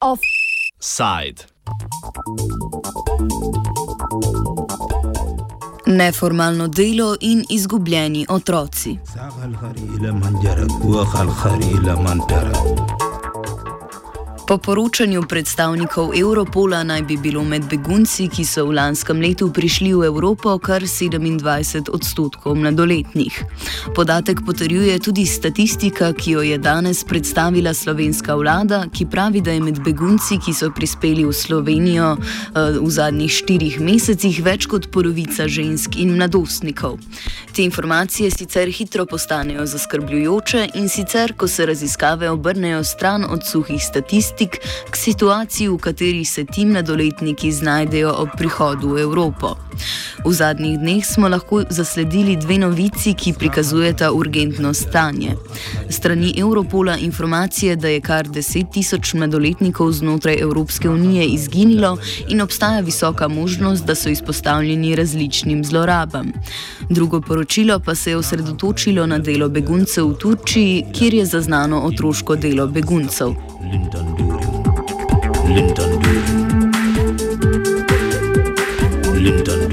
Offside. Neformalno delo in izgubljeni otroci. Po poročanju predstavnikov Europola naj bi bilo med begunci, ki so v lanskem letu prišli v Evropo, kar 27 odstotkov mladoletnih. Podatek potrjuje tudi statistika, ki jo je danes predstavila slovenska vlada, ki pravi, da je med begunci, ki so prispeli v Slovenijo eh, v zadnjih štirih mesecih, več kot polovica žensk in mladostnikov. Te informacije sicer hitro postanejo zaskrbljujoče in sicer, ko se raziskave obrnejo stran od suhih statistik, statistik k situaciji, v kateri se ti mladoletniki znajdejo ob prihodu v Evropo. V zadnjih dneh smo lahko zasledili dve novici, ki prikazujeta urgentno stanje. Strani Europola informacije, da je kar 10 tisoč mladoletnikov znotraj Evropske unije izginilo in obstaja visoka možnost, da so izpostavljeni različnim zlorabam. Drugo poročilo pa se je osredotočilo na delo beguncev v Turčiji, kjer je zaznano otroško delo beguncev. Lyndon doo, Lyndon doo, Lyndon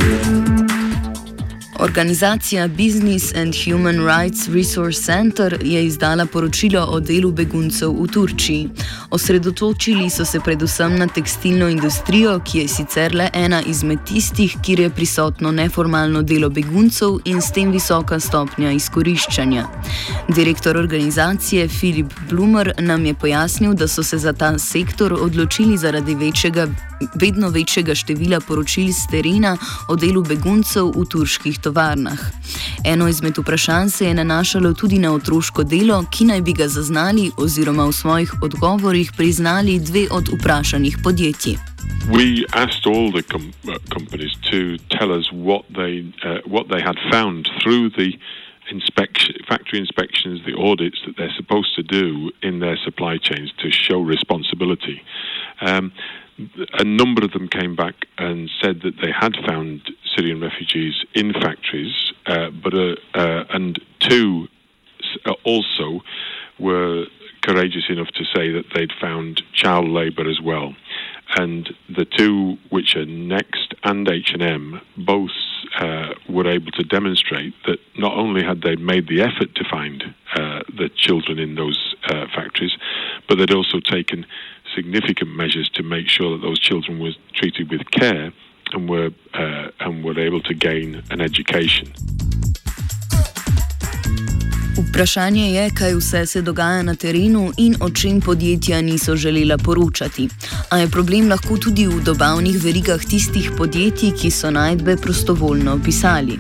Organizacija Business and Human Rights Resource Center je izdala poročilo o delu beguncev v Turčiji. Osredotočili so se predvsem na tekstilno industrijo, ki je sicer le ena izmed tistih, kjer je prisotno neformalno delo beguncev in s tem visoka stopnja izkoriščanja. Direktor organizacije Filip Blumer nam je pojasnil, da so se za ta sektor odločili zaradi večjega, vedno večjega števila poročil z terena o delu beguncev v turških tovarnah. Eno izmed vprašanj se je nanašalo tudi na otroško delo, ki naj bi ga zaznali oziroma v svojih odgovorih priznali dve od vprašanih podjetij. We asked all the com uh, companies to tell us what they uh, what they had found through the inspection, factory inspections, the audits that they're supposed to do in their supply chains to show responsibility. Um, a number of them came back and said that they had found Syrian refugees in factories, uh, but uh, uh, and two uh, also were courageous enough to say that they'd found child labour as well. And the two, which are Next and H&M, both uh, were able to demonstrate that not only had they made the effort to find uh, the children in those factories, but they'd also taken significant measures to make sure that those children were treated with care and were uh, and were able to gain an education. Vprašanje je, kaj vse se dogaja na terenu in o čem podjetja niso želela poročati. A je problem lahko tudi v dobavnih verigah tistih podjetij, ki so najdbe prostovoljno opisali.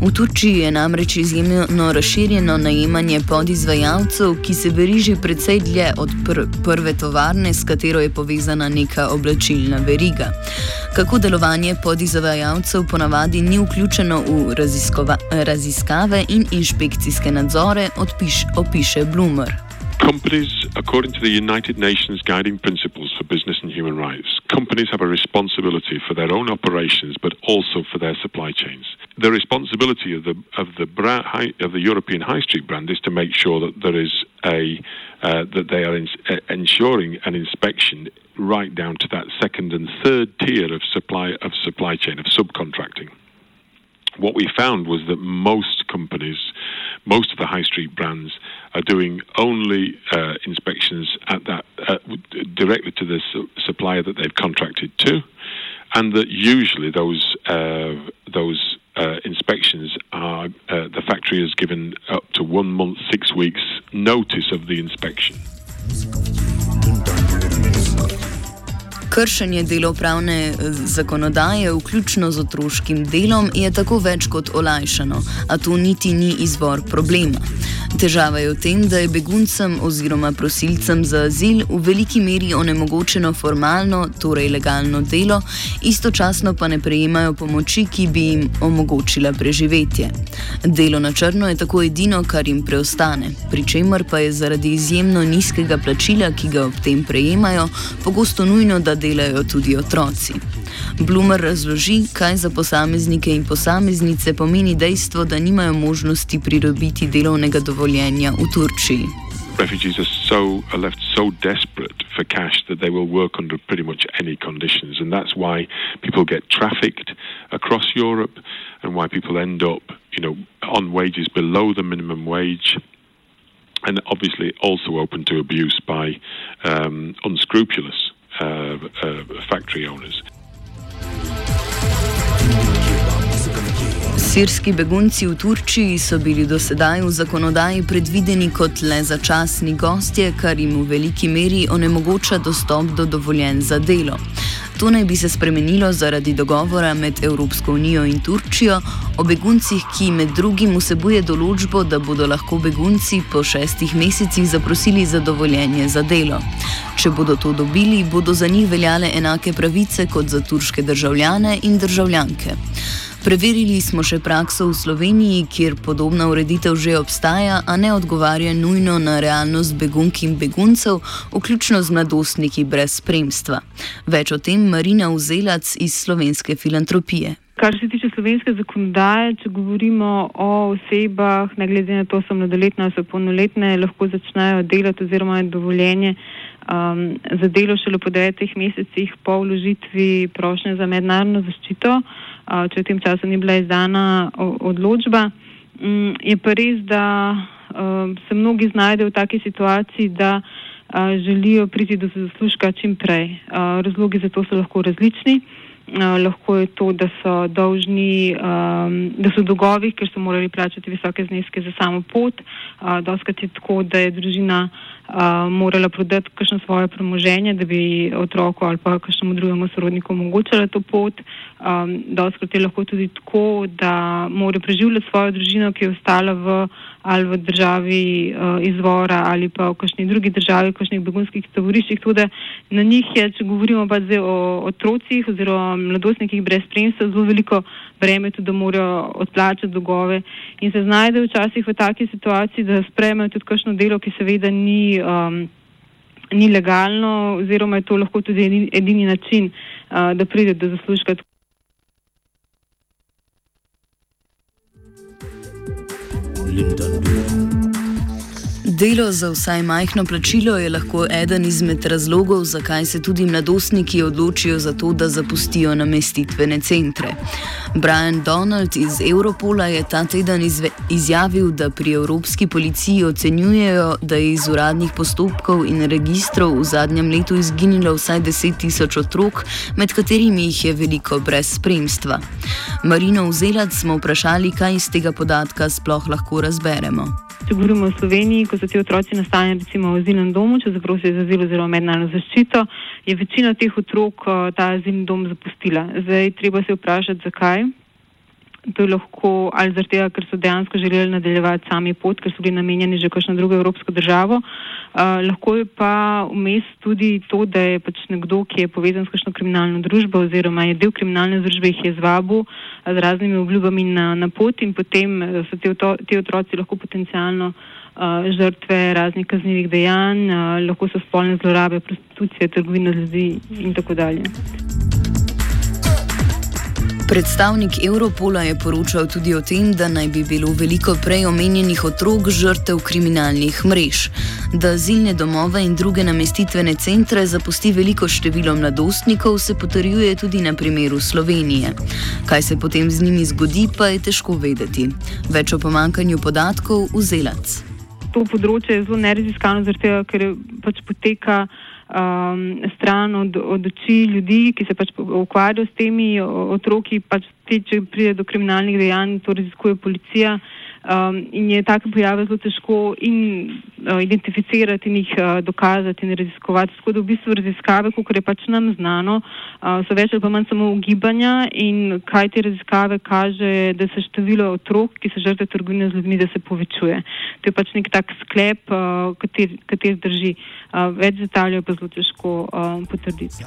V Turčiji je namreč izjemno razširjeno najemanje podizvajalcev, ki se veriži precej dlje od pr prve tovarne, s katero je povezana neka oblačilna veriga. Kako delovanje podizvajalcev ponavadi ni vključeno v raziskave in inšpekcijske nadzore, odpiš, opiše Bloomer. Companies, according to the United Nations Guiding Principles for Business and Human Rights, companies have a responsibility for their own operations, but also for their supply chains. The responsibility of the of the brand, high, of the European High Street brand is to make sure that there is a uh, that they are in, uh, ensuring an inspection right down to that second and third tier of supply of supply chain of subcontracting. What we found was that most companies most of the high street brands are doing only uh, inspections at that uh, directly to the su- supplier that they've contracted to, and that usually those uh, those uh, inspections are uh, the factory has given up to one month, six weeks notice of the inspection. Kršenje delovpravne eh, zakonodaje, vključno z otroškim delom, je tako več kot olajšano, a to niti ni izvor problema. Težava je v tem, da je beguncem oziroma prosilcem za azil v veliki meri onemogočeno formalno, torej legalno delo, istočasno pa ne prejemajo pomoči, ki bi jim omogočila preživetje. Delo na črno je tako edino, kar jim preostane, pri čemer pa je zaradi izjemno nizkega plačila, ki ga ob tem prejemajo, pogosto nujno, da delajo tudi otroci. Blumer razloži, kaj za posameznike in posameznice pomeni dejstvo, da nimajo možnosti pridobiti delovnega dovoljenja v Turčiji. refugees are so are left so desperate for cash that they will work under pretty much any conditions, and that's why people get trafficked across Europe, and why people end up, you know, on wages below the minimum wage, and obviously also open to abuse by um, unscrupulous uh, uh, factory owners. Sirski begunci v Turčiji so bili do sedaj v zakonodaji predvideni kot le začasni gostje, kar jim v veliki meri onemogoča dostop do dovoljen za delo. To naj bi se spremenilo zaradi dogovora med Evropsko unijo in Turčijo o beguncih, ki med drugim vsebuje določbo, da bodo lahko begunci po šestih mesecih zaprosili za dovoljenje za delo. Če bodo to dobili, bodo za njih veljale enake pravice kot za turške državljane in državljanke. Preverili smo še prakso v Sloveniji, kjer podobna ureditev že obstaja, a ne odgovarja nujno na realnost begunk in beguncev, vključno z mladostniki brez spremstva. Več o tem Marina Uzelac iz slovenske filantropije. Kar se tiče slovenske zakonodaje, če govorimo o osebah, ne glede na to, so mladoletne ali so polnoletne, lahko začnejo delati oziroma je dovoljenje um, za delo šele po devetih mesecih po vložitvi prošnje za mednarodno zaščito. Uh, če v tem času ni bila izdana odločba. Mm, je pa res, da se mnogi znajdejo v taki situaciji, da želijo priti do zaslužka čim prej. Razlogi za to so lahko različni. Lahko je to, da so dolžni, da so v dolgovih, ker so morali plačati visoke zneske za samo pot. Doskrat je tako, da je družina morala prodati kakšno svoje premoženje, da bi otroku ali pa kakšnemu drugemu sorodniku omogočala to pot. Um, Doskrat je lahko tudi tako, da mora preživljati svojo družino, ki je ostala v ali v državi uh, izvora ali pa v kakšni drugi državi, v kakšnih begunskih taboriščih. Tudi na njih je, če govorimo pa zdaj o otrocih oziroma mladostnikih brez spremstva, zelo veliko breme tudi, da morajo odplačati dolgove in se znajdejo včasih v taki situaciji, da sprejmejo tudi kakšno delo, ki seveda ni. Um, Ni legalno, oziroma je to lahko tudi edini, način, uh, da pride do zaslužka. lindern dürfen. Delo za vsaj majhno plačilo je lahko eden izmed razlogov, zakaj se tudi mladostniki odločijo za to, da zapustijo namestitvene centre. Brian Donald iz Europola je ta teden izjavil, da pri Evropski policiji ocenjujejo, da je iz uradnih postopkov in registrov v zadnjem letu izginilo vsaj 10 tisoč otrok, med katerimi jih je veliko brez spremstva. Marino Vzelac smo vprašali, kaj iz tega podatka sploh lahko razberemo. Če govorimo o Sloveniji, ko so ti otroci nastanjeni recimo v azilnem domu, če zaprosijo za azil oziroma mednarodno zaščito, je večina teh otrok eh, ta azilni dom zapustila. Zdaj treba se vprašati, zakaj. To je lahko ali zaradi tega, ker so dejansko želeli nadaljevati sami pot, ker so bili namenjeni že kakšno drugo evropsko državo. Uh, lahko je pa vmes tudi to, da je pač nekdo, ki je povezan s kakšno kriminalno družbo oziroma je del kriminalne družbe, jih je zvabil z raznimi obljubami na, na pot in potem so te, te otroci lahko potencialno uh, žrtve raznih kaznjivih dejanj, uh, lahko so spolne zlorabe, prostitucije, trgovina z ljudmi in tako dalje. Predstavnik Europola je poročal tudi o tem, da naj bi bilo veliko prej omenjenih otrok žrtev kriminalnih mrež, da azilne domove in druge namestitvene centre zapusti veliko število mladostnikov, se potrjuje tudi na primeru Slovenije. Kaj se potem z njimi zgodi, pa je težko vedeti. Več o pomankanju podatkov v Zelac. To področje je zelo neraziskano, ker pač poteka um, stran od, od oči ljudi, ki se pač ukvarjajo s temi otroki, pač te, če pride do kriminalnih dejanj, to raziskuje policija. Um, in je take pojave zelo težko in uh, identificirati in jih uh, dokazati in raziskovati. Tako da v bistvu raziskave, kot je pač nam znano, uh, so več ali pa manj samo ugibanja in kaj te raziskave kaže, da se število otrok, ki se žrtve trgovine z ljudmi, da se povečuje. To je pač nek tak sklep, uh, kater, kater drži. Uh, več detaljev pa zelo težko uh, potrditi.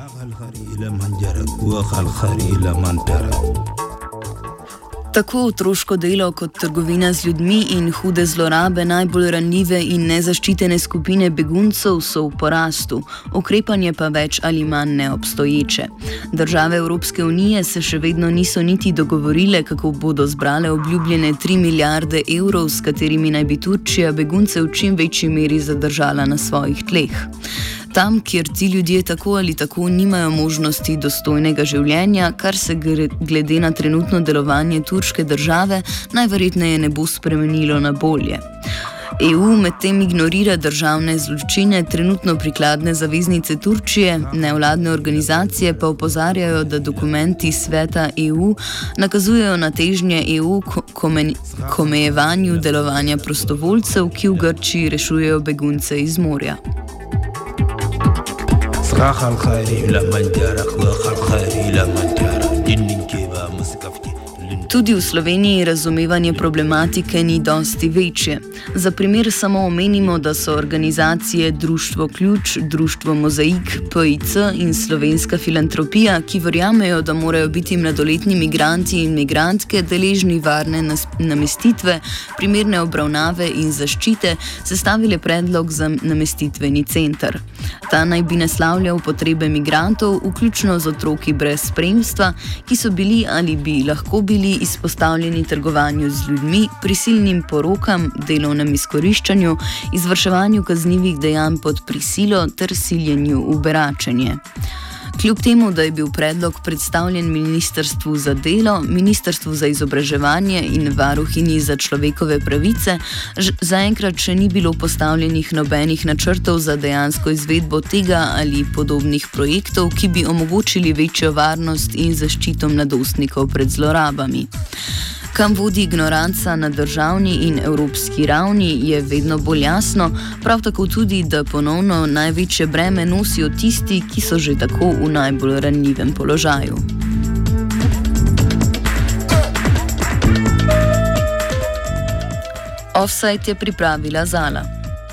Tako otroško delo kot trgovina z ljudmi in hude zlorabe najbolj ranljive in nezaščitene skupine beguncev so v porastu, ukrepanje pa več ali manj neobstoječe. Države Evropske unije se še vedno niso niti dogovorile, kako bodo zbrale obljubljene 3 milijarde evrov, s katerimi naj bi Turčija begunce v čim večji meri zadržala na svojih tleh. Tam, kjer ti ljudje tako ali tako nimajo možnosti dostojnega življenja, kar se glede na trenutno delovanje turške države najverjetneje ne bo spremenilo na bolje. EU medtem ignorira državne zločine, trenutno prikladne zaveznice Turčije, nevladne organizacije pa opozarjajo, da dokumenti sveta EU nakazujejo na težnje EU k omejevanju delovanja prostovoljcev, ki v Grčiji rešujejo begunce iz morja. مسكا خلقاري لمن جارك وخلقاري لمن جارك جنن كيبا مسكا Tudi v Sloveniji razumevanje problematike ni dosti večje. Za primer samo omenimo, da so organizacije Društvo Ključ, Društvo Mozaik, PIC in Slovenska filantropija, ki verjamejo, da morajo biti mladoletni migranti in migrantke deležni varne namestitve, primerne obravnave in zaščite, sestavile predlog za namestitveni center. Ta naj bi naslavljal potrebe migrantov, vključno z otroki brez spremstva, ki so bili ali bi lahko bili izpostavljeni trgovanju z ljudmi, prisilnim porokam, delovnem izkoriščanju, izvrševanju kaznjivih dejanj pod prisilo ter siljenju v beračenje. Kljub temu, da je bil predlog predstavljen Ministrstvu za delo, Ministrstvu za izobraževanje in Varuhinji za človekove pravice, zaenkrat še ni bilo postavljenih nobenih načrtov za dejansko izvedbo tega ali podobnih projektov, ki bi omogočili večjo varnost in zaščito mladostnikov pred zlorabami. Kam vodi ignoranca na državni in evropski ravni, je vedno bolj jasno, prav tako tudi, da ponovno največje breme nosijo tisti, ki so že tako v najbolj ranljivem položaju. Offside je pripravila Zala.